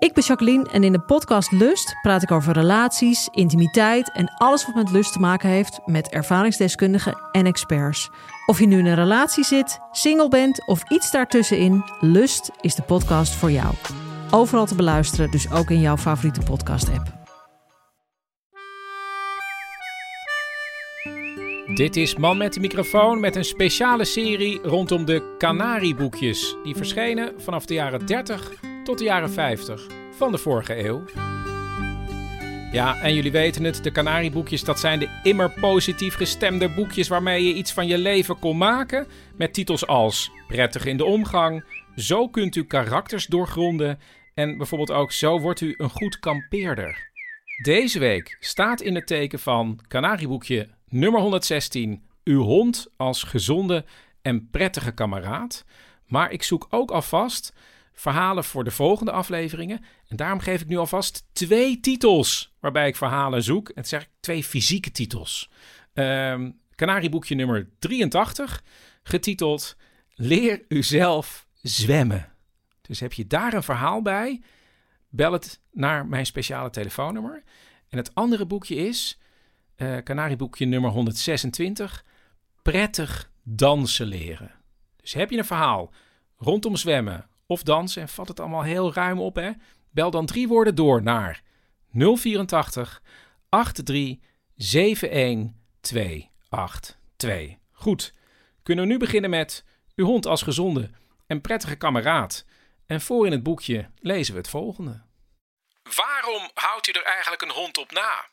Ik ben Jacqueline en in de podcast Lust praat ik over relaties, intimiteit en alles wat met lust te maken heeft met ervaringsdeskundigen en experts. Of je nu in een relatie zit, single bent of iets daartussenin, Lust is de podcast voor jou. Overal te beluisteren, dus ook in jouw favoriete podcast-app. Dit is Man met de microfoon met een speciale serie rondom de Canarieboekjes. Die verschenen vanaf de jaren 30 tot de jaren 50 van de vorige eeuw. Ja, en jullie weten het, de Canarieboekjes dat zijn de immer positief gestemde boekjes waarmee je iets van je leven kon maken. Met titels als Prettig in de omgang, Zo kunt u karakters doorgronden en bijvoorbeeld ook Zo wordt u een goed kampeerder. Deze week staat in het teken van Canarieboekje nummer 116. Uw hond als gezonde en prettige kameraad. Maar ik zoek ook alvast verhalen voor de volgende afleveringen. En daarom geef ik nu alvast twee titels waarbij ik verhalen zoek. En het zeg ik twee fysieke titels. Ehm Canarieboekje nummer 83, getiteld Leer uzelf zwemmen. Dus heb je daar een verhaal bij? Bel het naar mijn speciale telefoonnummer. En het andere boekje is eh Canarieboekje nummer 126. Prettig dansen leren. Dus heb je een verhaal rondom zwemmen of dansen en vat het allemaal heel ruim op, hè? Bel dan drie woorden door naar 084 83 71 282. Goed, kunnen we nu beginnen met uw hond als gezonde en prettige kameraad. En voor in het boekje lezen we het volgende. Waarom houdt u er eigenlijk een hond op na?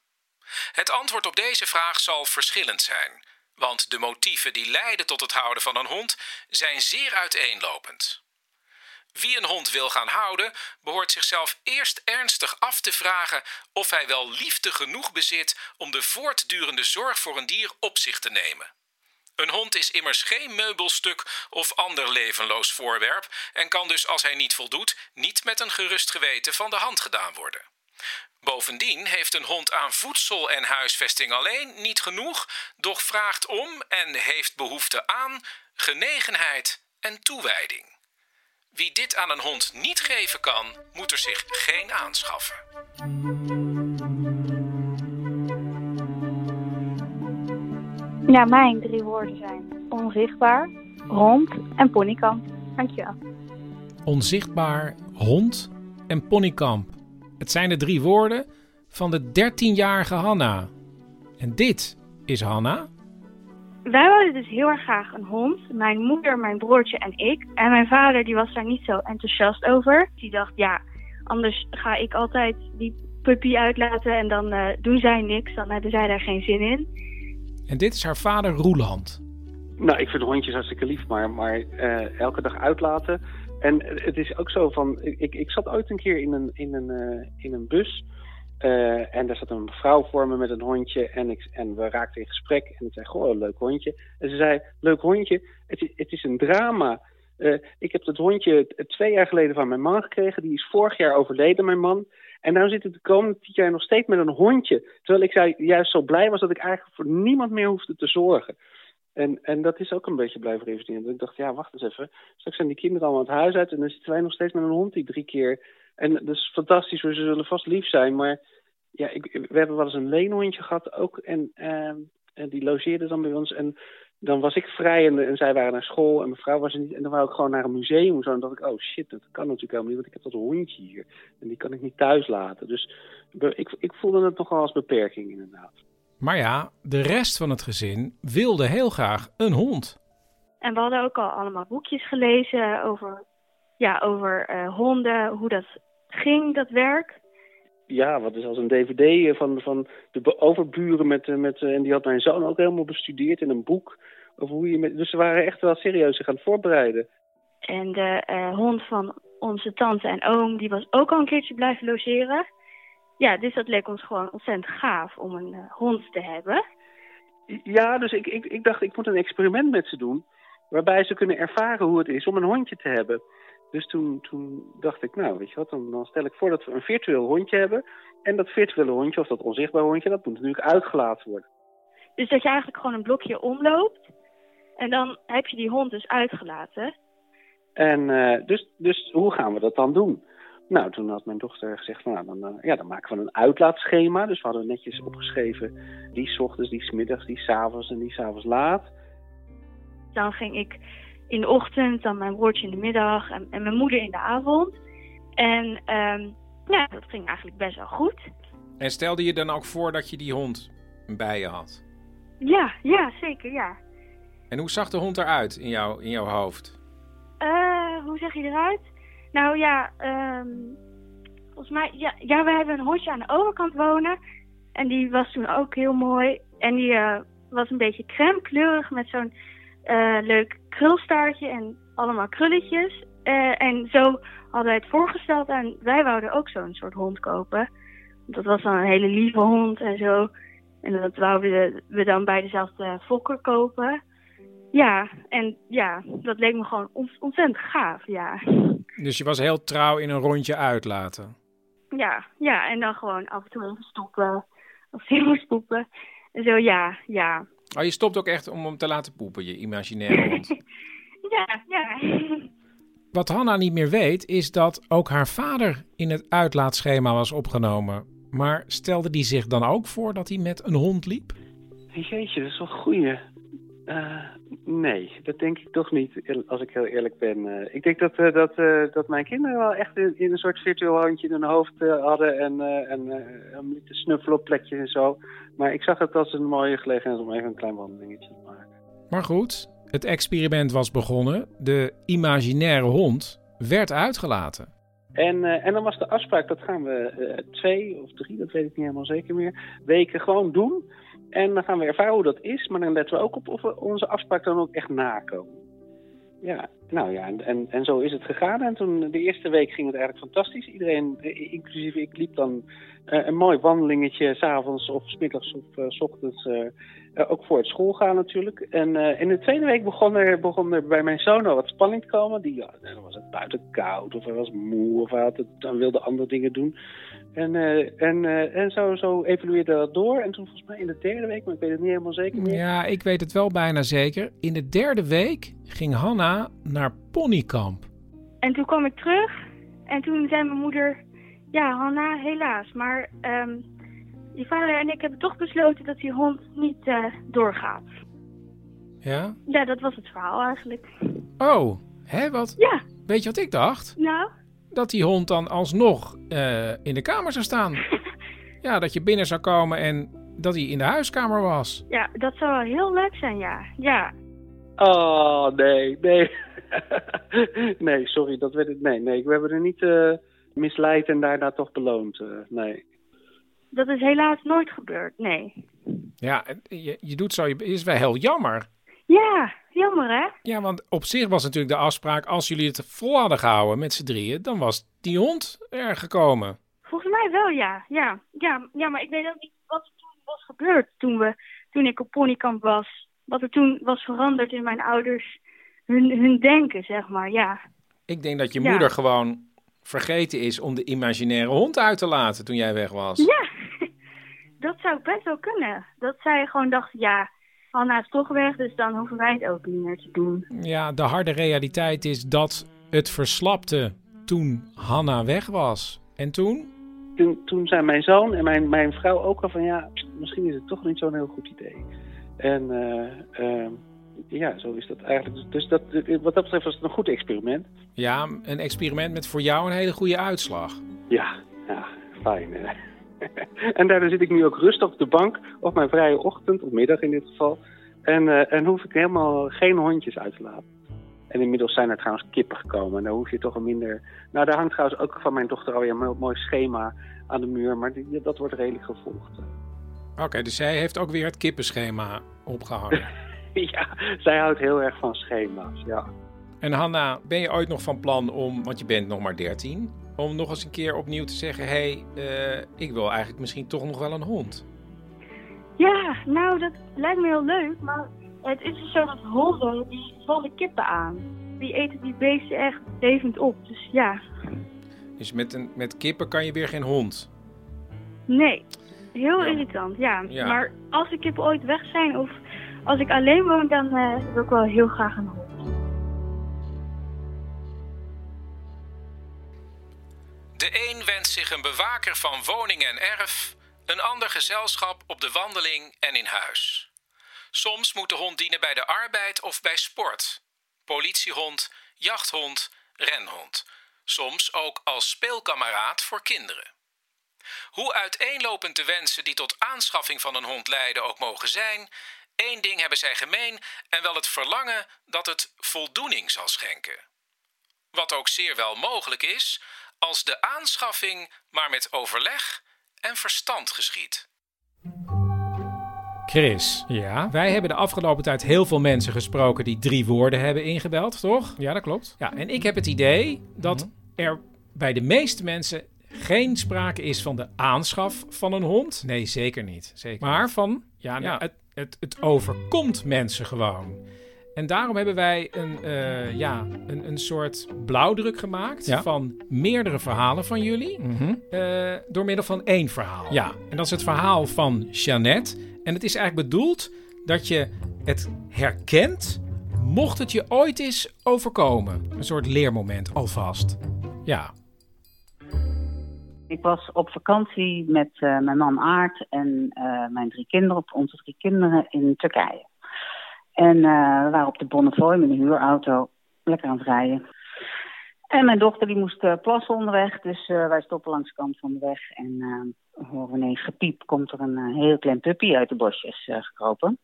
Het antwoord op deze vraag zal verschillend zijn, want de motieven die leiden tot het houden van een hond zijn zeer uiteenlopend. Wie een hond wil gaan houden, behoort zichzelf eerst ernstig af te vragen of hij wel liefde genoeg bezit om de voortdurende zorg voor een dier op zich te nemen. Een hond is immers geen meubelstuk of ander levenloos voorwerp en kan dus als hij niet voldoet niet met een gerust geweten van de hand gedaan worden. Bovendien heeft een hond aan voedsel en huisvesting alleen niet genoeg, doch vraagt om en heeft behoefte aan genegenheid en toewijding. Wie dit aan een hond niet geven kan, moet er zich geen aanschaffen. Ja, mijn drie woorden zijn onzichtbaar, rond en ponykamp. Dankjewel. Onzichtbaar, hond en ponykamp. Het zijn de drie woorden van de 13-jarige Hanna. En dit is Hanna. Wij wilden dus heel erg graag een hond. Mijn moeder, mijn broertje en ik. En mijn vader die was daar niet zo enthousiast over. Die dacht, ja, anders ga ik altijd die puppy uitlaten en dan eh, doen zij niks. Dan hebben zij daar geen zin in. En dit is haar vader Roeland. Nou, ik vind hondjes hartstikke lief, maar, maar eh, elke dag uitlaten. En het is ook zo van, ik, ik zat ooit een keer in een, in een, eh, in een bus. Eh, en daar zat een mevrouw voor me met een hondje. En, ik, en we raakten in gesprek. En ik zei, goh, leuk hondje. En ze zei, leuk hondje, het is, het is een drama. Eh, ik heb dat hondje twee jaar geleden van mijn man gekregen. Die is vorig jaar overleden, mijn man. En nu zit ik de komende tien jaar nog steeds met een hondje. Terwijl ik zei, juist zo blij was dat ik eigenlijk voor niemand meer hoefde te zorgen. En, en dat is ook een beetje blijven reviseren. Dat ik dacht, ja, wacht eens even. Straks zijn die kinderen allemaal het huis uit en dan zitten wij nog steeds met een hond die drie keer. En dat is fantastisch, hoor. ze zullen vast lief zijn. Maar ja, ik, we hebben wel eens een leenhondje gehad ook. En, ehm, en die logeerde dan bij ons. En dan was ik vrij en, en zij waren naar school en mijn vrouw was er niet. En dan wou ik gewoon naar een museum. Zo, en dacht ik, oh shit, dat kan natuurlijk helemaal niet. Want ik heb dat hondje hier. En die kan ik niet thuis laten. Dus ik, ik voelde het nogal als beperking inderdaad. Maar ja, de rest van het gezin wilde heel graag een hond. En we hadden ook al allemaal boekjes gelezen over, ja, over eh, honden, hoe dat ging, dat werk. ja, wat is als een dvd van, van de overburen met, eh, met eh, en die had mijn zoon ook helemaal bestudeerd in een boek over hoe je met, dus ze waren echt wel serieus zich aan het voorbereiden. En de eh, hond van onze tante en oom, die was ook al een keertje blijven logeren. Ja, dus dat leek ons gewoon ontzettend gaaf om een eh, hond te hebben. Ja, dus ik, ik, ik dacht, ik moet een experiment met ze doen. Waarbij ze kunnen ervaren hoe het is om een hondje te hebben. Dus toen, toen dacht ik, nou, weet je wat, dan, dan stel ik voor dat we een virtueel hondje hebben. En dat virtuele hondje, of dat onzichtbaar hondje, dat moet natuurlijk uitgelaten worden. Dus dat je eigenlijk gewoon een blokje omloopt. En dan heb je die hond dus uitgelaten. En uh, dus, dus hoe gaan we dat dan doen? Nou, toen had mijn dochter gezegd, van, nou, dan, uh, ja, dan maken we een uitlaatschema. Dus we hadden netjes opgeschreven, die s ochtends, die s middags, die s avonds en die s avonds laat. Dan ging ik in de ochtend, dan mijn broertje in de middag en, en mijn moeder in de avond. En um, ja, dat ging eigenlijk best wel goed. En stelde je dan ook voor dat je die hond bij je had? Ja, ja, zeker, ja. En hoe zag de hond eruit in, jou, in jouw hoofd? Uh, hoe zeg je eruit? Nou ja, um, volgens mij, ja, ja, we hebben een hondje aan de overkant wonen. En die was toen ook heel mooi. En die uh, was een beetje crème kleurig met zo'n uh, leuk krulstaartje en allemaal krulletjes. Uh, en zo hadden wij het voorgesteld en wij wouden ook zo'n soort hond kopen. Dat was dan een hele lieve hond en zo. En dat wouden we dan bij dezelfde fokker kopen. Ja, en ja, dat leek me gewoon ontzettend gaaf, ja. Dus je was heel trouw in een rondje uitlaten? Ja, ja, en dan gewoon af en toe even stoppen. Of even stoppen. En zo, ja, ja. Oh, je stopt ook echt om hem te laten poepen, je imaginaire hond? ja, ja. Wat Hanna niet meer weet, is dat ook haar vader in het uitlaatschema was opgenomen. Maar stelde die zich dan ook voor dat hij met een hond liep? Jeetje, dat is wel een goeie. Uh, nee, dat denk ik toch niet, als ik heel eerlijk ben. Uh, ik denk dat, uh, dat, dat mijn kinderen wel echt in, in, een soort virtueel handje in hun hoofd hadden en, en om te snuffelen op plekjes en zo. Maar ik zag het als een mooie gelegenheid om even een klein wandelingetje te maken. Maar goed, het experiment was begonnen. De imaginaire hond werd uitgelaten. En, en dan was de afspraak, dat gaan we twee of drie, dat weet ik niet helemaal zeker meer, weken gewoon doen. En dan gaan we ervaren hoe dat is, maar dan letten we ook op of we onze afspraak dan ook echt nakomen. Ja, nou ja, en, en zo is het gegaan. En toen de eerste week ging het eigenlijk fantastisch. Iedereen, inclusief ik, liep dan uh, een mooi wandelingetje, s'avonds of s middags of uh, s ochtends. Uh, ook voor het school gaan natuurlijk. En in de tweede week begon er, begon er bij mijn zoon al wat spanning te komen. Die, ja, dan was het buiten koud of hij was moe of hij had het, dan wilde andere dingen doen. En, uh, en, uh, en zo, zo evolueerde dat door. En toen volgens mij in de derde week, maar ik weet het niet helemaal zeker meer. Ja, ik weet het wel bijna zeker. In de derde week ging Hanna naar ponykamp. En toen kwam ik terug. En toen zei mijn moeder... Ja, Hanna, helaas. Maar um, je vader en ik hebben toch besloten dat die hond niet uh, doorgaat. Ja? Ja, dat was het verhaal eigenlijk. Oh, hè, wat? Ja. Weet je wat ik dacht? Nou? dat die hond dan alsnog uh, in de kamer zou staan. ja, dat je binnen zou komen en dat hij in de huiskamer was. Ja, dat zou wel heel leuk zijn, ja. Ja. Oh, nee, nee. nee, sorry, dat werd het. Nee, nee, we hebben er niet uh, misleid en daarna toch beloond. Uh, nee. Dat is helaas nooit gebeurd, nee. Ja, je, je doet zo, je is wel heel jammer. Ja, jammer hè? Ja, want op zich was natuurlijk de afspraak, als jullie het vol hadden gehouden met z'n drieën, dan was die hond er gekomen. Volgens mij wel, ja. Ja, ja, ja maar ik weet ook niet wat er toen was gebeurd toen, we, toen ik op ponykamp was. Wat er toen was veranderd in mijn ouders, hun, hun denken, zeg maar, ja. Ik denk dat je ja. moeder gewoon vergeten is om de imaginaire hond uit te laten toen jij weg was. Ja, dat zou best wel kunnen. Dat zij gewoon dacht, ja, Hanna is toch weg, dus dan hoeven wij het ook niet meer te doen. Ja, de harde realiteit is dat het verslapte toen Hanna weg was. En toen? Toen, toen zei mijn zoon en mijn, mijn vrouw ook al van ja, misschien is het toch niet zo'n heel goed idee. En uh, uh, ja, zo is dat eigenlijk. Dus dat, wat dat betreft was het een goed experiment. Ja, een experiment met voor jou een hele goede uitslag. Ja, ja fijn. Hè? en daardoor zit ik nu ook rustig op de bank op mijn vrije ochtend, of middag in dit geval. En, uh, en hoef ik helemaal geen hondjes uit te laten. En inmiddels zijn er trouwens kippen gekomen. En dan hoef je toch een minder... Nou, daar hangt trouwens ook van mijn dochter alweer een mooi schema aan de muur. Maar die, dat wordt redelijk gevolgd. Oké, okay, dus zij heeft ook weer het kippenschema opgehangen. ja, zij houdt heel erg van schema's, ja. En Hanna, ben je ooit nog van plan om, want je bent nog maar 13, om nog eens een keer opnieuw te zeggen: hé, hey, uh, ik wil eigenlijk misschien toch nog wel een hond? Ja, nou, dat lijkt me heel leuk, maar het is dus zo dat honden, die vallen kippen aan. Die eten die beesten echt levend op, dus ja. Dus met, een, met kippen kan je weer geen hond? Nee, heel irritant, ja. ja. Maar als de kippen ooit weg zijn of als ik alleen woon, dan uh, wil ik wel heel graag een hond. De een wenst zich een bewaker van woning en erf, een ander gezelschap op de wandeling en in huis. Soms moet de hond dienen bij de arbeid of bij sport. Politiehond, jachthond, renhond. Soms ook als speelkameraad voor kinderen. Hoe uiteenlopend de wensen die tot aanschaffing van een hond leiden ook mogen zijn, één ding hebben zij gemeen en wel het verlangen dat het voldoening zal schenken. Wat ook zeer wel mogelijk is als de aanschaffing maar met overleg en verstand geschiet. Chris, ja? wij hebben de afgelopen tijd heel veel mensen gesproken die drie woorden hebben ingebeld, toch? Ja, dat klopt. Ja, en ik heb het idee dat mhm. er bij de meeste mensen geen sprake is van de aanschaf van een hond. Nee, zeker niet. Zeker maar van, ja, nou, Het, het, het overkomt mensen gewoon. En daarom hebben wij een, uh, ja, een, een soort blauwdruk gemaakt van meerdere verhalen van jullie. Mhm. Eh, door middel van één verhaal. Ja, en dat is het verhaal van Jeannette. En het is eigenlijk bedoeld dat je het herkent, mocht het je ooit eens overkomen. Een soort leermoment alvast. Ja. Ik was op vakantie met uh, mijn man Aart en mijn drie kinderen, onze drie kinderen in Turkije. En uh, we waren op de Bonnefoy met een huurauto, lekker aan het rijden. En mijn dochter die moest uh, plassen onderweg, dus uh, wij stoppen langs de kant van de weg. En horen ineens gepiep, komt er een heel klein puppy uit de bosjes gekropen.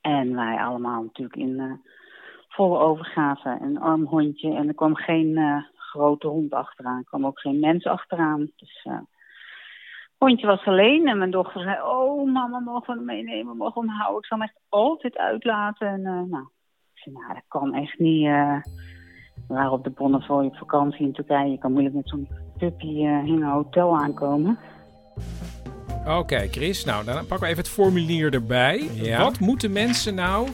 En wij allemaal natuurlijk in volle overgave, een arm hondje. En er kwam geen grote hond achteraan, er kwam ook geen mens achteraan. Dus hondje was alleen en mijn dochter zei... oh, mama, mogen we hem meenemen, mogen we hem houden? Ik zal hem echt altijd uitlaten. En uh, nou, ik zei, nou, dat kan echt niet. Uh, we waren op de Bonnefoy op vakantie in Turkije. Je kan moeilijk met zo'n puppy uh, in een hotel aankomen. Oké, Chris. Nou, dan pakken we even het formulier erbij. Ja. Wat moeten mensen nou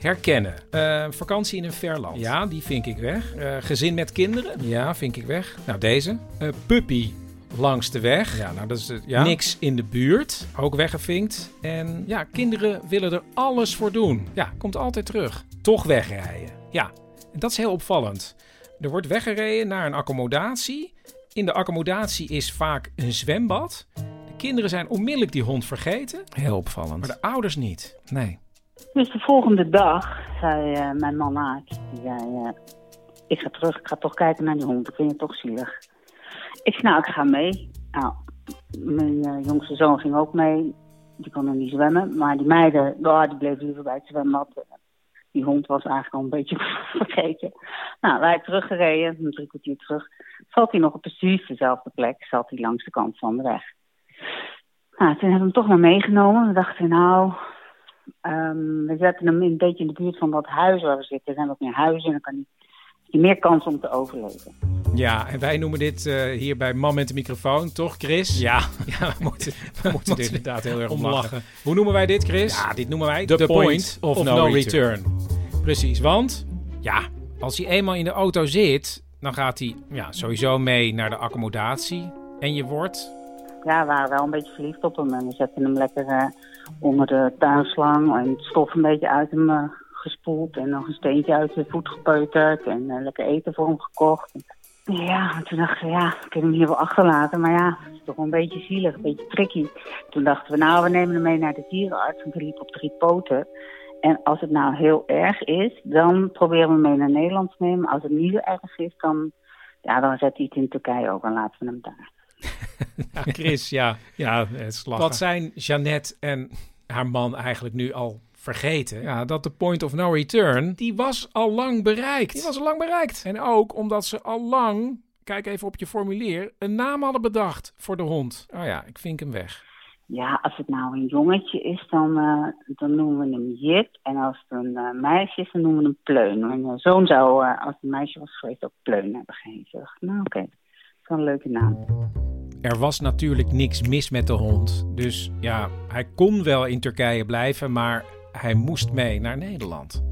herkennen? Uh, vakantie in een ver land. Ja, die vink ik weg. Uh, gezin met kinderen. Ja, vink ik weg. Nou, deze. Uh, puppy langs de weg. Ja, nou, dat is ja. niks in de buurt. Ook weggevinkt. En ja, kinderen willen er alles voor doen. Ja, komt altijd terug. Toch wegrijden. Ja, en dat is heel opvallend. Er wordt weggereden naar een accommodatie. In de accommodatie is vaak een zwembad. De kinderen zijn onmiddellijk die hond vergeten. Heel opvallend. Maar de ouders niet. Nee. Dus de volgende dag zei uh, mijn man Aart, die zei, uh, ik ga terug, ik ga toch kijken naar die hond. Ik vind het toch zielig. Ik zei, nou, ik ga mee. Nou, mijn uh, jongste zoon ging ook mee. Die kon nog niet zwemmen. Maar die meiden, oh, die bleven liever bij het zwembad. Die hond was eigenlijk al een beetje vergeten. Nou, wij teruggereden, een drie kwartier terug. Zat hij nog op precies dezelfde plek. Zat hij langs de kant van de weg. Nou, toen hebben we hem toch maar meegenomen. We dachten, nou, um, we zetten hem een beetje in de buurt van dat huis waar we zitten. Er zijn wat meer huizen en dan kan hij je meer kans om te overleven. Ja, en wij noemen dit uh, hier bij Man met de microfoon, toch Chris? Ja, ja we moeten, we moeten er inderdaad heel erg om lachen. Hoe noemen wij dit, Chris? Ja, dit noemen wij The, the point, of, of, no, return. return. Precies, want ja, als hij eenmaal in de auto zit, dan gaat hij ja, sowieso mee naar de accommodatie. En je wordt... Ja, we waren wel een beetje verliefd op hem. En we zetten hem lekker uh, onder de tuinslang en het stof een beetje uit hem uh, gespoeld en nog een steentje uit de voet gepeuterd en uh, lekker eten voor hem gekocht. Ja, toen dachten we, ja, we kunnen hem hier wel achterlaten, maar ja, het is toch wel een beetje zielig, een beetje tricky. Toen dachten we, nou, we nemen hem mee naar de dierenarts, want hij liep op drie poten. En als het nou heel erg is, dan proberen we hem mee naar Nederland te nemen. Als het niet zo erg is, dan, ja, dan zet hij het in Turkije ook en laten we hem daar. ja, Chris, ja. ja Wat zijn Jeannette en haar man eigenlijk nu al vergeten ja, dat de point of no return, die was al lang bereikt. Die was al lang bereikt. En ook omdat ze al lang, kijk even op je formulier, een naam hadden bedacht voor de hond. Oh ja, ik vink hem weg. Ja, als het nou een jongetje is, dan, uh, dan noemen we hem Jip. En als het een uh, meisje is, dan noemen we hem Pleun. Mijn uh, zoon zou, als het een meisje was geweest, ook Pleun hebben geheeten. Nou, oké. Okay. Dat is wel een leuke naam. Er was natuurlijk niks mis met de hond. Dus ja, hij kon wel in Turkije blijven, maar hij moest mee naar Nederland.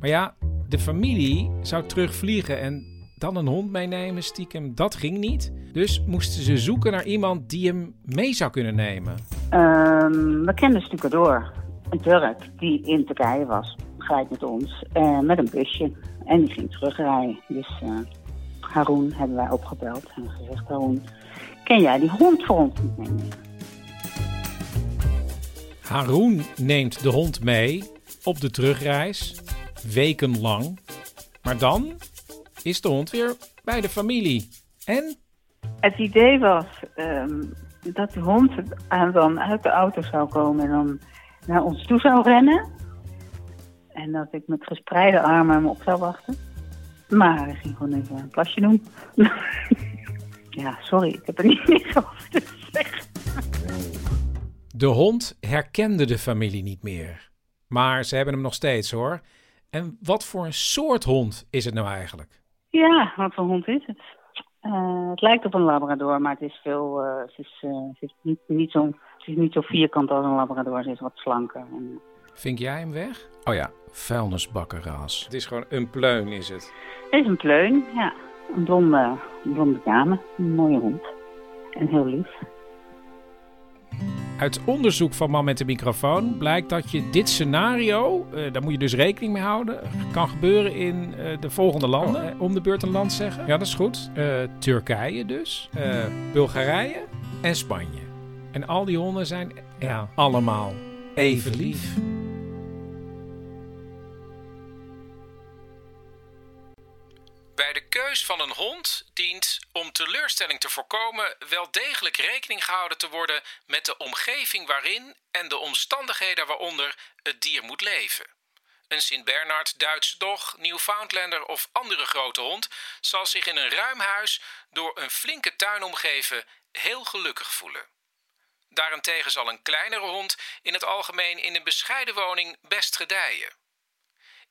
Maar ja, de familie zou terugvliegen en dan een hond meenemen, stiekem, dat ging niet. Dus moesten ze zoeken naar iemand die hem mee zou kunnen nemen. Um, we kenden Stukadoor, een Turk die in Turkije was, gelijk met ons, uh, met een busje. En die ging terugrijden. Dus uh, Haroon hebben wij opgebeld en gezegd, Haroon, ken jij die hond voor ons niet meenemen? Haroon neemt de hond mee op de terugreis, wekenlang. Maar dan is de hond weer bij de familie. En? Het idee was um, dat de hond dan uit de auto zou komen en dan naar ons toe zou rennen. En dat ik met gespreide armen hem op zou wachten. Maar hij ging gewoon even een plasje doen. ja, sorry, ik heb er niet meer over te zeggen. De hond herkende de familie niet meer. Maar ze hebben hem nog steeds hoor. En wat voor een soort hond is het nou eigenlijk? Ja, wat voor hond is het? Uh, het lijkt op een labrador, maar het is veel. Uh, het is, uh, het is niet, niet zo, het is niet zo vierkant als een labrador. Het is wat slanker. En... Vink jij hem weg? Oh ja, vuilnisbakkenraas. Het is gewoon een pleun, is het? Het is een pleun, ja. Een blonde, een blonde dame. Een mooie hond. En heel lief. Uit onderzoek van Man met de microfoon blijkt dat je dit scenario, uh, daar moet je dus rekening mee houden, kan gebeuren in uh, de volgende landen. Oh. Om de beurt een land zeggen. Ja, dat is goed. Turkije dus, Bulgarije en Spanje. En al die honden zijn ja, allemaal even lief. Van een hond dient, om teleurstelling te voorkomen, wel degelijk rekening gehouden te worden met de omgeving waarin en de omstandigheden waaronder het dier moet leven. Een Sint-Bernard, Duitse dog, Newfoundlander of andere grote hond zal zich in een ruim huis door een flinke tuin omgeven heel gelukkig voelen. Daarentegen zal een kleinere hond in het algemeen in een bescheiden woning best gedijen.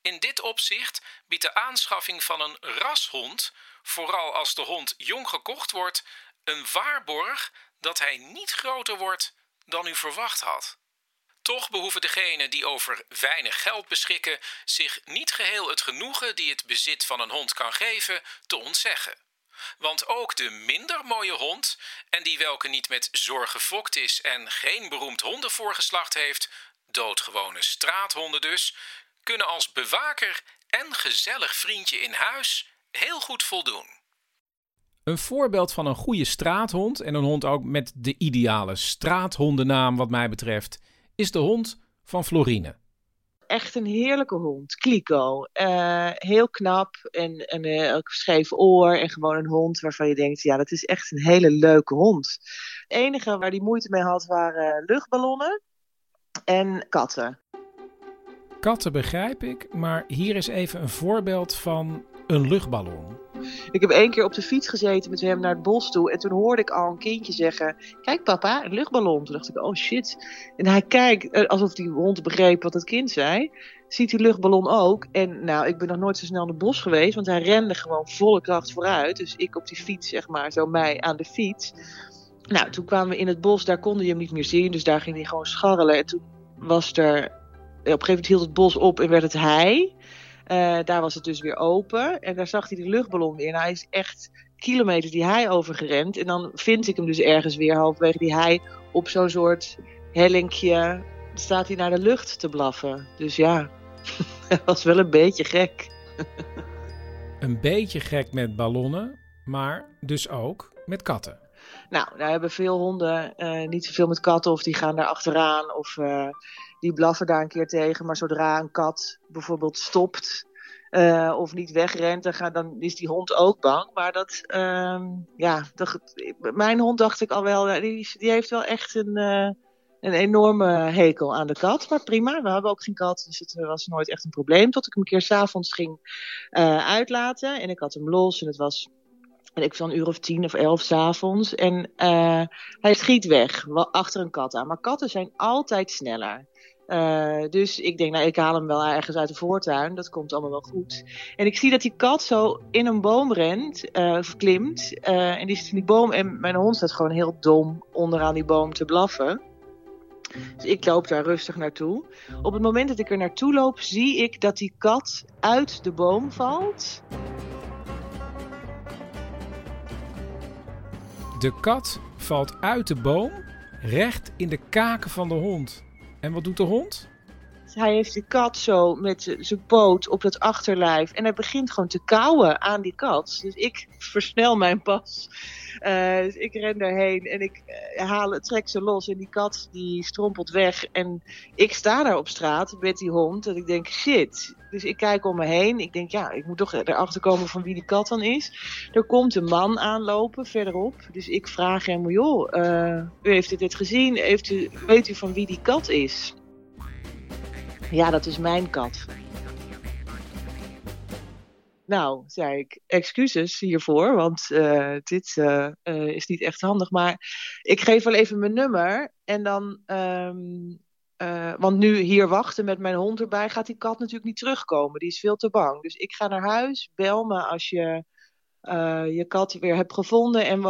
In dit opzicht biedt de aanschaffing van een rashond, vooral als de hond jong gekocht wordt, een waarborg dat hij niet groter wordt dan u verwacht had. Toch behoeven degenen die over weinig geld beschikken zich niet geheel het genoegen die het bezit van een hond kan geven te ontzeggen. Want ook de minder mooie hond, en die welke niet met zorg gefokt is en geen beroemd hondenvoorgeslacht heeft, doodgewone straathonden dus, kunnen als bewaker en gezellig vriendje in huis heel goed voldoen. Een voorbeeld van een goede straathond en een hond ook met de ideale straathondennaam wat mij betreft is de hond van Florine. Echt een heerlijke hond, Kliko. Uh, heel knap en, en uh, scheef oor en gewoon een hond waarvan je denkt, ja dat is echt een hele leuke hond. Het enige waar die moeite mee had waren luchtballonnen en katten. Katten begrijp ik, maar hier is even een voorbeeld van een luchtballon. Ik heb één keer op de fiets gezeten met hem naar het bos toe. En toen hoorde ik al een kindje zeggen: Kijk, papa, een luchtballon. Toen dacht ik: Oh shit. En hij kijkt eh, alsof die hond begreep wat het kind zei. Ziet die luchtballon ook. En nou, ik ben nog nooit zo snel in het bos geweest. Want hij rende gewoon volle kracht vooruit. Dus ik op die fiets, zeg maar, zo mij aan de fiets. Nou, toen kwamen we in het bos. Daar konden je hem niet meer zien. Dus daar ging hij gewoon scharrelen. En toen was er op een gegeven moment hield het bos op en werd het hei. Uh, daar was het dus weer open. En daar zag hij die luchtballon weer. En hij is echt kilometers die hei overgerend. En dan vind ik hem dus ergens weer halverwege die hei op zo'n soort hellinkje. Staat hij naar de lucht te blaffen. Dus ja, dat was wel een beetje gek. een beetje gek met ballonnen, maar dus ook met katten. Nou, daar hebben veel honden uh, niet zoveel met katten of die gaan daar achteraan of uh, die blaffen daar een keer tegen. Maar zodra een kat bijvoorbeeld stopt uh, of niet wegrent, dan, dan, is die hond ook bang. Maar dat, ja, dat, mijn hond dacht ik al wel, die, die heeft wel echt een, een enorme hekel aan de kat. Maar prima, we hebben ook geen kat, dus het was nooit echt een probleem. Tot ik hem een keer s'avonds ging uitlaten en ik had hem los en het was En ik was een uur of tien of elf s'avonds. En hij schiet weg, achter een kat aan. Maar katten zijn altijd sneller. Uh, dus ik denk, nou, ik haal hem wel ergens uit de voortuin. Dat komt allemaal wel goed. En ik zie dat die kat zo in een boom rent, uh, of klimt. en die zit in die boom. En mijn hond staat gewoon heel dom onderaan die boom te blaffen. Dus ik loop daar rustig naartoe. Op het moment dat ik er naartoe loop, zie ik dat die kat uit de boom valt. De kat valt uit de boom recht in de kaken van de hond. En wat doet de hond? Hij heeft de kat zo met zijn poot op het achterlijf. En hij begint gewoon te kauwen aan die kat. Dus ik versnel mijn pas. Uh, dus ik ren daarheen en ik uh, haal, trek ze los. En die kat die strompelt weg. En ik sta daar op straat met die hond. En ik denk, shit. Dus ik kijk om me heen. Ik denk, ja, ik moet toch erachter komen van wie die kat dan is. Er komt een man aanlopen verderop. Dus ik vraag hem, joh, uh, u heeft dit gezien? Heeft u, weet u van wie die kat is? Ja, dat is mijn kat. Nou, zei ik, excuses hiervoor, want uh, dit uh, uh, is niet echt handig. Maar ik geef wel even mijn nummer. En dan, um, want nu hier wachten met mijn hond erbij, gaat die kat natuurlijk niet terugkomen. Die is veel te bang. Dus ik ga naar huis, bel me als je je kat weer hebt gevonden. En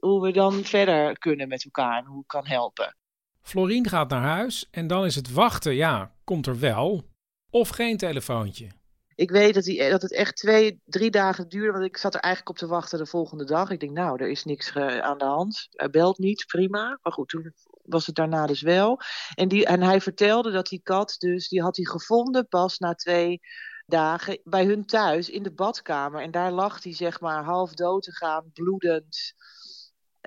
hoe we dan verder kunnen met elkaar en hoe ik kan helpen. Florien gaat naar huis en dan is het wachten, ja, komt er wel. Of geen telefoontje. Ik weet dat, die, dat het echt twee, drie dagen duurde, want ik zat er eigenlijk op te wachten de volgende dag. Ik denk, nou, er is niks aan de hand. Hij belt niet, prima. Maar goed, toen was het daarna dus wel. En, die, en hij vertelde dat die kat dus, die had hij gevonden pas na twee dagen bij hun thuis in de badkamer. En daar lag hij zeg maar half dood te gaan, bloedend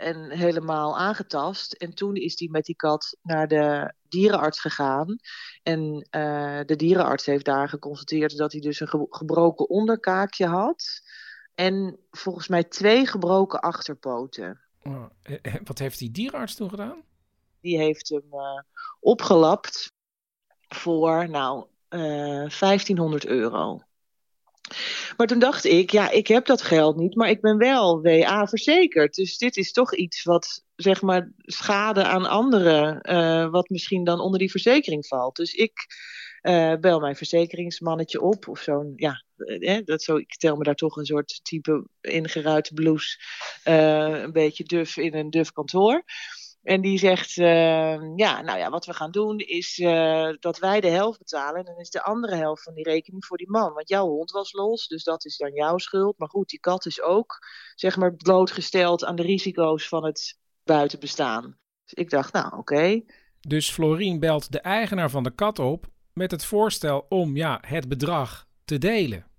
en helemaal aangetast. En toen is hij met die kat naar de dierenarts gegaan. En uh, de dierenarts heeft daar geconstateerd dat hij dus een gebroken onderkaakje had. En volgens mij twee gebroken achterpoten. Oh, wat heeft die dierenarts toen gedaan? Die heeft hem uh, opgelapt voor, nou, uh, 1500 euro. Maar toen dacht ik, ja, ik heb dat geld niet, maar ik ben wel WA verzekerd. Dus dit is toch iets wat, zeg maar, schade aan anderen, uh, wat misschien dan onder die verzekering valt. Dus ik uh, bel mijn verzekeringsmannetje op of zo'n, ja, eh, dat zo, ik tel me daar toch een soort type ingeruite blouse, een beetje duf in een duf kantoor. En die zegt, uh, ja, nou ja, wat we gaan doen is uh, dat wij de helft betalen. En dan is de andere helft van die rekening voor die man. Want jouw hond was los, dus dat is dan jouw schuld. Maar goed, die kat is ook, zeg maar, blootgesteld aan de risico's van het buitenbestaan. Dus ik dacht, nou, oké. Dus Florien belt de eigenaar van de kat op met het voorstel om, ja, het bedrag te delen.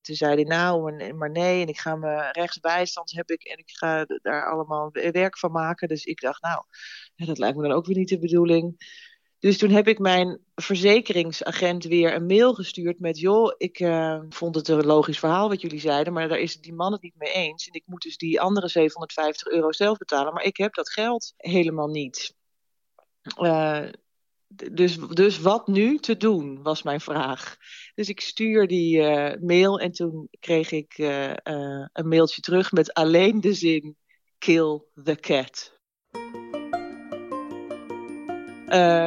Toen zei hij, nou, maar nee, en ik ga me rechtsbijstand heb ik en ik ga daar allemaal werk van maken. Dus ik dacht, nou, dat lijkt me dan ook weer niet de bedoeling. Dus toen heb ik mijn verzekeringsagent weer een mail gestuurd met: Joh, ik uh, vond het een logisch verhaal wat jullie zeiden, maar daar is die man het niet mee eens. En ik moet dus die andere 750 euro zelf betalen, maar ik heb dat geld helemaal niet. Uh, dus, dus wat nu te doen, was mijn vraag. Dus ik stuur die uh, mail en toen kreeg ik uh, uh, een mailtje terug met alleen de zin: Kill the cat.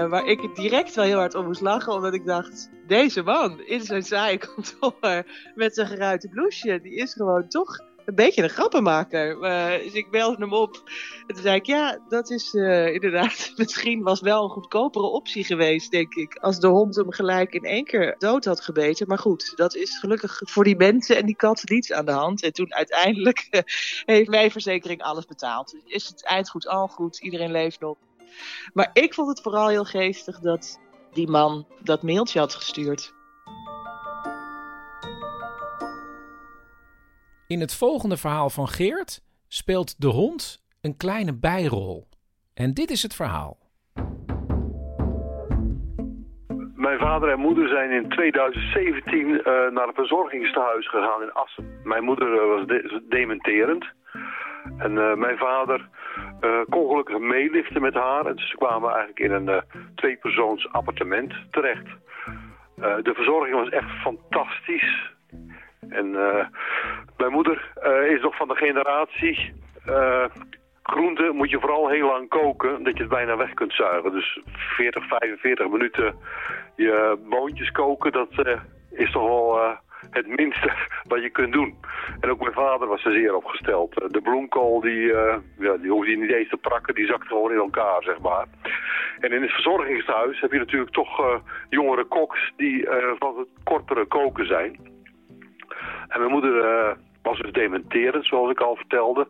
waar ik direct wel heel hard om moest lachen, omdat ik dacht: deze man in zijn saaie kantoor met zijn geruite blouseje, die is gewoon toch een beetje een grappenmaker. Uh, dus ik belde hem op. En toen zei ik, ja, dat is uh, inderdaad, misschien was wel een goedkopere optie geweest, denk ik. Als de hond hem gelijk in één keer dood had gebeten. Maar goed, dat is gelukkig voor die mensen en die kat niets aan de hand. En toen uiteindelijk uh, heeft mijn verzekering alles betaald. Dus is het eindgoed al goed, iedereen leeft nog. Maar ik vond het vooral heel geestig dat die man dat mailtje had gestuurd. In het volgende verhaal van Geert speelt de hond een kleine bijrol. En dit is het verhaal. Mijn vader en moeder zijn in 2017 uh, naar een verzorgingstehuis gegaan in Assen. Mijn moeder uh, was de dementerend. En uh, mijn vader kon gelukkig meeliften met haar. En ze kwamen eigenlijk in een tweepersoons appartement terecht. de verzorging was echt fantastisch. En eh, mijn moeder eh, is nog van de generatie... eh groenten moet je vooral heel lang koken, dat je het bijna weg kunt zuigen. Dus 40, 45 minuten je boontjes koken, dat is toch wel het minste wat je kunt doen. En ook mijn vader was er zeer opgesteld. De bloemkool, die, eh, ja, die hoefde je niet eens te prakken, die zakt gewoon in elkaar, zeg maar. En in het verzorgingshuis heb je natuurlijk toch eh, jongere koks die van het kortere koken zijn. En mijn moeder eh, was dus dementerend, zoals ik al vertelde.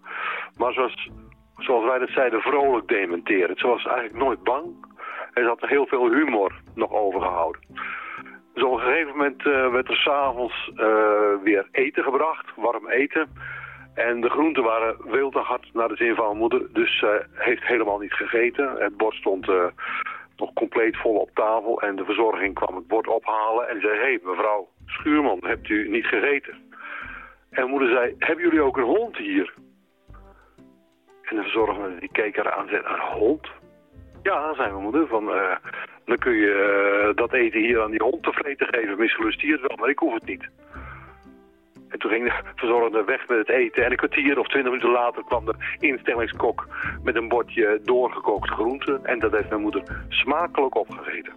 Maar zoals, zoals wij dat zeiden, vrolijk dementerend. Ze was eigenlijk nooit bang. En ze had heel veel humor nog overgehouden. Dus op een gegeven moment eh, werd er s'avonds eh weer eten gebracht, warm eten. En de groenten waren veel te hard naar de zin van mijn moeder. Dus ze heeft helemaal niet gegeten. Het bord stond nog compleet vol op tafel. En de verzorging kwam het bord ophalen en zei... Hé, hey, mevrouw Schuurman, hebt u niet gegeten? En moeder zei, hebben jullie ook een hond hier? En de verzorger die keek haar aan en zei, een hond? Ja, zei mijn moeder, van, eh, dan kun je eh, dat eten hier aan die hond te vreten geven. Misschien lust hij het wel, maar ik hoef het niet. En toen ging de verzorgende weg met het eten. En een kwartier of twintig minuten later kwam de instellingskok met een bordje doorgekookte groenten. En dat heeft mijn moeder smakelijk opgegeten.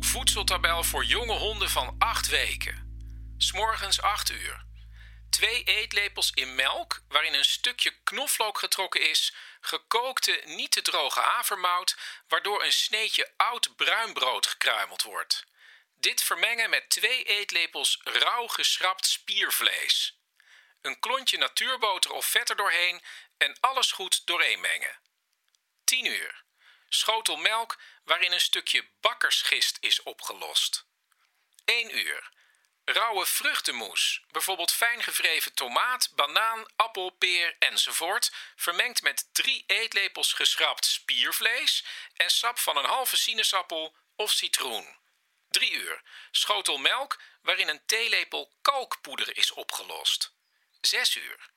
Voedseltabel voor jonge honden van 8 weken. S'morgens 8 uur. Twee eetlepels in melk, waarin een stukje knoflook getrokken is, gekookte, niet te droge havermout, waardoor een sneetje oud bruinbrood gekruimeld wordt. Dit vermengen met twee eetlepels rauw geschrapt spiervlees. Een klontje natuurboter of vet er doorheen en alles goed dooreenmengen. 10 uur. Schotel melk waarin een stukje bakkersgist is opgelost. 1 uur. Rauwe vruchtenmoes, bijvoorbeeld fijn gevreven tomaat, banaan, appel, peer enzovoort, vermengd met 3 eetlepels geschrapt spiervlees en sap van een halve sinaasappel of citroen. 3 uur. Schotel melk waarin een theelepel kalkpoeder is opgelost. 6 uur.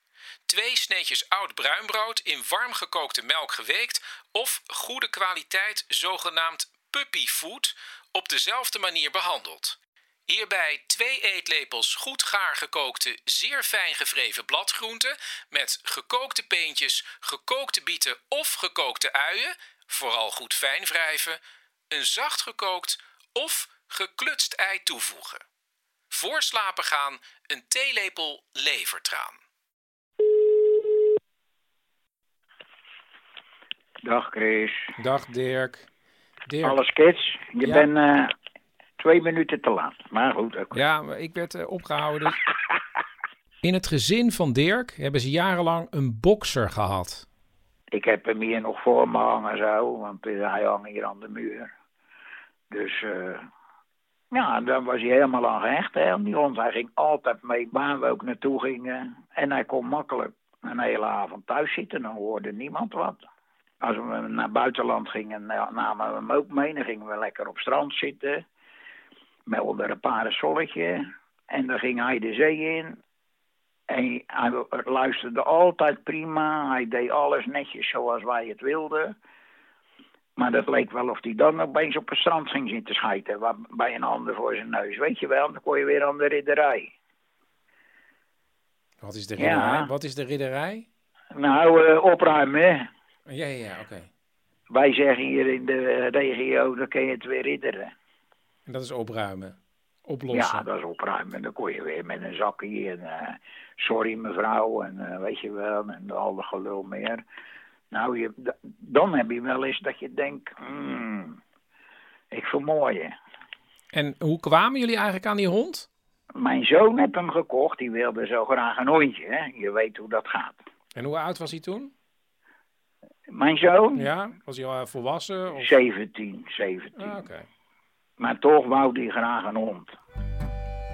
Twee sneetjes oud bruinbrood in warm gekookte melk geweekt of goede kwaliteit zogenaamd puppyfood op dezelfde manier behandeld. Hierbij twee eetlepels goed gaar gekookte, zeer fijn gevreven bladgroenten met gekookte peentjes, gekookte bieten of gekookte uien, vooral goed fijn wrijven, een zacht gekookt of geklutst ei toevoegen. Voor slapen gaan een theelepel levertraan. Dag Chris. Dag Dirk. Dirk. Alles kids. Je Ja. bent eh, twee minuten te laat. Maar goed, oké. Ja, maar ik werd eh, opgehouden. dus- In het gezin van Dirk hebben ze jarenlang een bokser gehad. Ik heb hem hier nog voor me hangen zo, want hij hangt hier aan de muur. Dus eh, ja, daar was hij helemaal aan gehecht, hè, aan die hond. Hij ging altijd mee waar we ook naartoe gingen. En hij kon makkelijk een hele avond thuis zitten, dan hoorde niemand wat. Als we naar buitenland gingen, nou, namen we hem ook mee. Dan gingen we lekker op strand zitten. Melden een parasolletje. En dan ging hij de zee in. En hij luisterde altijd prima. Hij deed alles netjes zoals wij het wilden. Maar dat leek wel of hij dan opeens op het strand ging zitten schijten. Bij een ander voor zijn neus. Weet je wel, dan kon je weer aan de ridderij. Wat is de Ja. ridderij? Wat is de ridderij? Nou, eh, opruimen. hè. Ja, ja, ja, oké. Wij zeggen hier in de regio, dan kun je het weer ridderen. En dat is opruimen. Oplossen. Ja, dat is opruimen. Dan kon je weer met een zakje en eh, sorry mevrouw en eh, weet je wel, en al de gelul meer. Nou, je, dan heb je wel eens dat je denkt, hmm, ik vermooi je. En hoe kwamen jullie eigenlijk aan die hond? Mijn zoon heeft hem gekocht, die wilde zo graag een hondje, hè. Je weet hoe dat gaat. En hoe oud was hij toen? Mijn zoon? Ja, was hij al volwassen? Of... 17, 17. Ah, Oké. Maar toch wou hij graag een hond.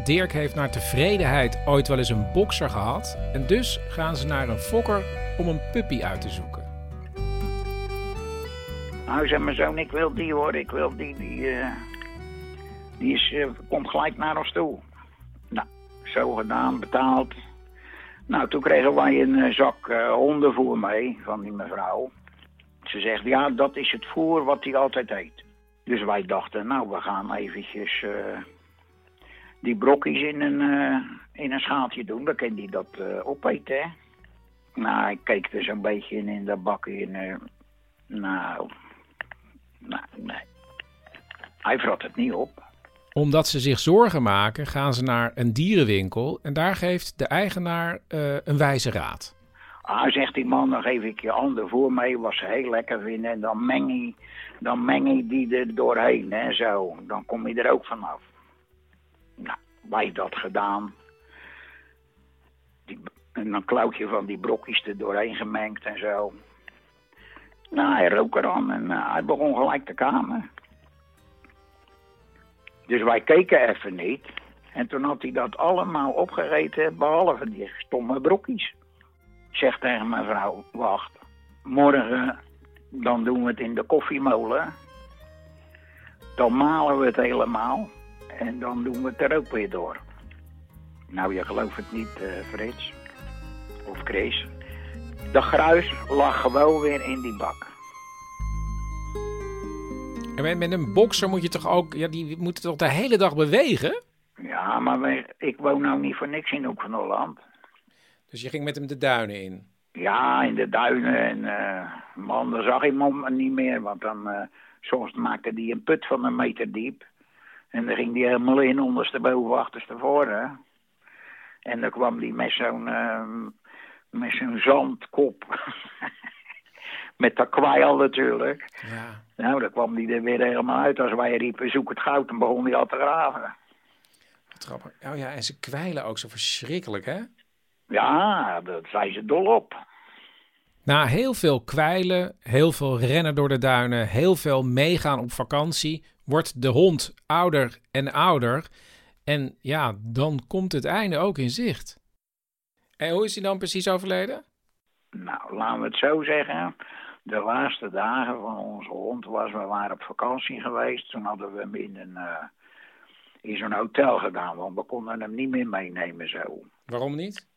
Dirk heeft naar tevredenheid ooit wel eens een bokser gehad. En dus gaan ze naar een fokker om een puppy uit te zoeken. Nou, zei mijn zoon, ik wil die hoor, ik wil die, die, eh, die is, eh, komt gelijk naar ons toe. Nou, zo gedaan, betaald. Nou, toen kregen wij een eh, zak eh, hondenvoer mee van die mevrouw. Ze zegt, ja, dat is het voer wat hij altijd eet. Dus wij dachten, nou, we gaan eventjes die brokjes in een, in een schaaltje doen. Dan kan die dat eh, opeten. Nou, ik keek er zo'n beetje in, in dat bakje. En, nou, nou, nee. Hij vrat het niet op. Omdat ze zich zorgen maken, gaan ze naar een dierenwinkel en daar geeft de eigenaar eh, een wijze raad. Ah, zegt die man, dan geef ik je ander voor mee, wat ze heel lekker vinden. En dan meng je, dan meng je die er doorheen en zo. Dan kom je er ook vanaf. Nou, wij dat gedaan. Die, en dan klauwtje van die brokjes er doorheen gemengd en zo. Nou, hij rook eraan en eh, hij begon gelijk te kamen. Dus wij keken even niet. En toen had hij dat allemaal opgereten, behalve die stomme brokjes. Ik zeg tegen mijn vrouw, wacht, morgen dan doen we het in de koffiemolen. Dan malen we het helemaal en dan doen we het er ook weer door. Nou, je gelooft het niet, eh, Frits. Of Chris. De gruis lag gewoon weer in die bak. En met, een bokser moet je toch ook, ja, die moet toch de hele dag bewegen? Ja, maar wij- ik woon nou niet voor niks in Hoek van Holland. Dus je ging met hem de duinen in. Ja, in de duinen. En eh, man, dan zag ik hem niet meer. Want dan, eh, soms maakte hij een put van een meter diep. En dan ging hij helemaal in, ondersteboven, achterstevoren. En dan kwam hij met zo'n eh, met zo'n zandkop. met dat kwijl natuurlijk. Ja. Nou, dan kwam hij er weer helemaal uit. Als wij riepen, zoek het goud, dan begon hij al te graven. Wat grappig. Oh ja, en ze kwijlen ook zo verschrikkelijk, hè? Ja, daar zijn ze dol op. Na heel veel kwijlen, heel veel rennen door de duinen, heel veel meegaan op vakantie, wordt de hond ouder en ouder. En ja, dan komt het einde ook in zicht. En hoe is hij dan precies overleden? Nou, laten we het zo zeggen. De laatste dagen van onze hond was, we waren op vakantie geweest. Toen hadden we hem in, een, eh, in zo'n hotel gedaan, want we konden hem niet meer meenemen zo. Waarom niet?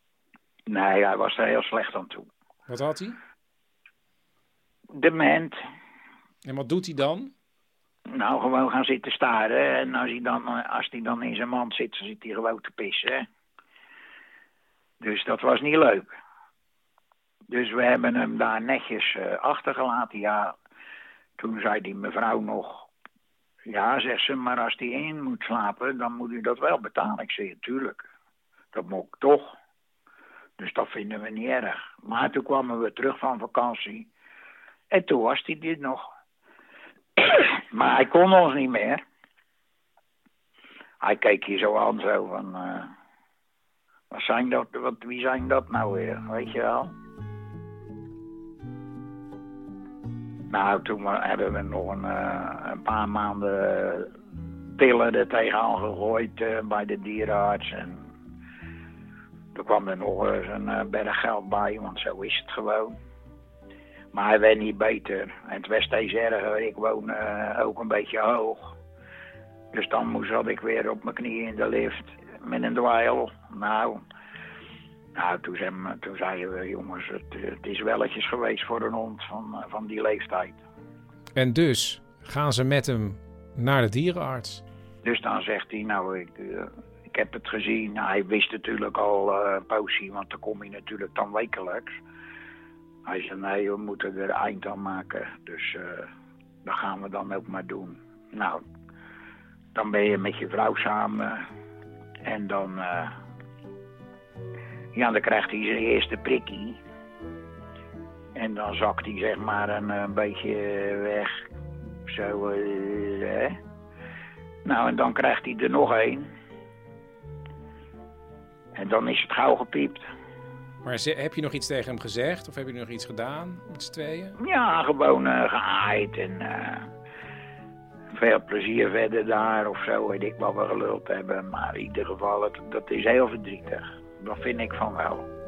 Nee, hij was er heel slecht aan toe. Wat had hij? Dement. En wat doet hij dan? Nou, gewoon gaan zitten staren. En als hij dan, eh, als hij dan in zijn mand zit, dan zit hij gewoon te pissen. Dus dat was niet leuk. Dus we hebben hem daar netjes eh, achtergelaten. Ja, toen zei die mevrouw nog... Ja, zegt ze, maar als die in moet slapen, dan moet u dat wel betalen. Ik zei, tuurlijk. Dat moet toch. Dus dat vinden we niet erg. Maar toen kwamen we terug van vakantie. En toen was hij dit nog. maar hij kon ons niet meer. Hij keek je zo aan, zo van... eh, dat, wat, wie zijn dat nou weer, weet je wel? Nou, toen hebben we nog een, eh, paar maanden pillen er tegenaan gegooid eh, bij de dierenarts. En toen kwam er nog eens een eh, berg geld bij, want zo is het gewoon. Maar hij werd niet beter. En het werd steeds erger. Ik woon eh, ook een beetje hoog. Dus dan moest had ik weer op mijn knieën in de lift met een dweil. Nou, nou toen, we- toen zeiden we, jongens, het, het is welletjes geweest voor een hond van, eh, van die leeftijd. En dus gaan ze met hem naar de dierenarts. Dus dan zegt hij, nou, ik, eh, ik heb het gezien. Nou, hij wist natuurlijk al eh, een poosje, want dan kom je natuurlijk dan wekelijks. Hij zei, nee, we moeten er eind aan maken. Dus eh, dat gaan we dan ook maar doen. Nou, dan ben je met je vrouw samen. En dan, eh, ja, dan krijgt hij zijn eerste prikkie. En dan zakt hij zeg maar een, een beetje weg. Zo, eh, hè. Nou, en dan krijgt hij er nog één. En dan is het gauw gepiept. Maar heb je nog iets tegen hem gezegd? Of heb je nog iets gedaan met z'n tweeën? Ja, gewoon eh gehaaid en veel plezier verder daar of zo. Weet ik wat we geluld hebben. Maar in ieder geval, dat is heel verdrietig. Dat vind ik van wel.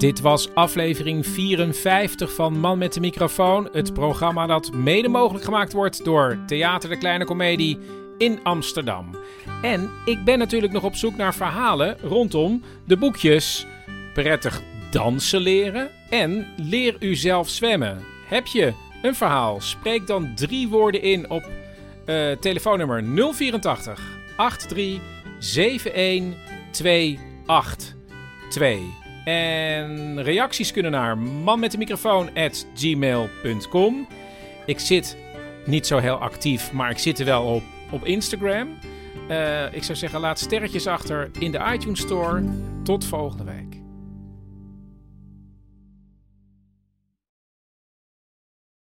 Dit was aflevering 54 van Man met de microfoon. Het programma dat mede mogelijk gemaakt wordt door Theater de Kleine Comedie in Amsterdam. En ik ben natuurlijk nog op zoek naar verhalen rondom de boekjes Prettig dansen leren en Leer u zelf zwemmen. Heb je een verhaal? Spreek dan drie woorden in op uh, telefoonnummer 084 83 71 282. En reacties kunnen naar manmetdemicrofoon@gmail.com. Ik zit niet zo heel actief, maar ik zit er wel op op Instagram. Uh, ik zou zeggen, laat sterretjes achter in de iTunes Store. Tot volgende week.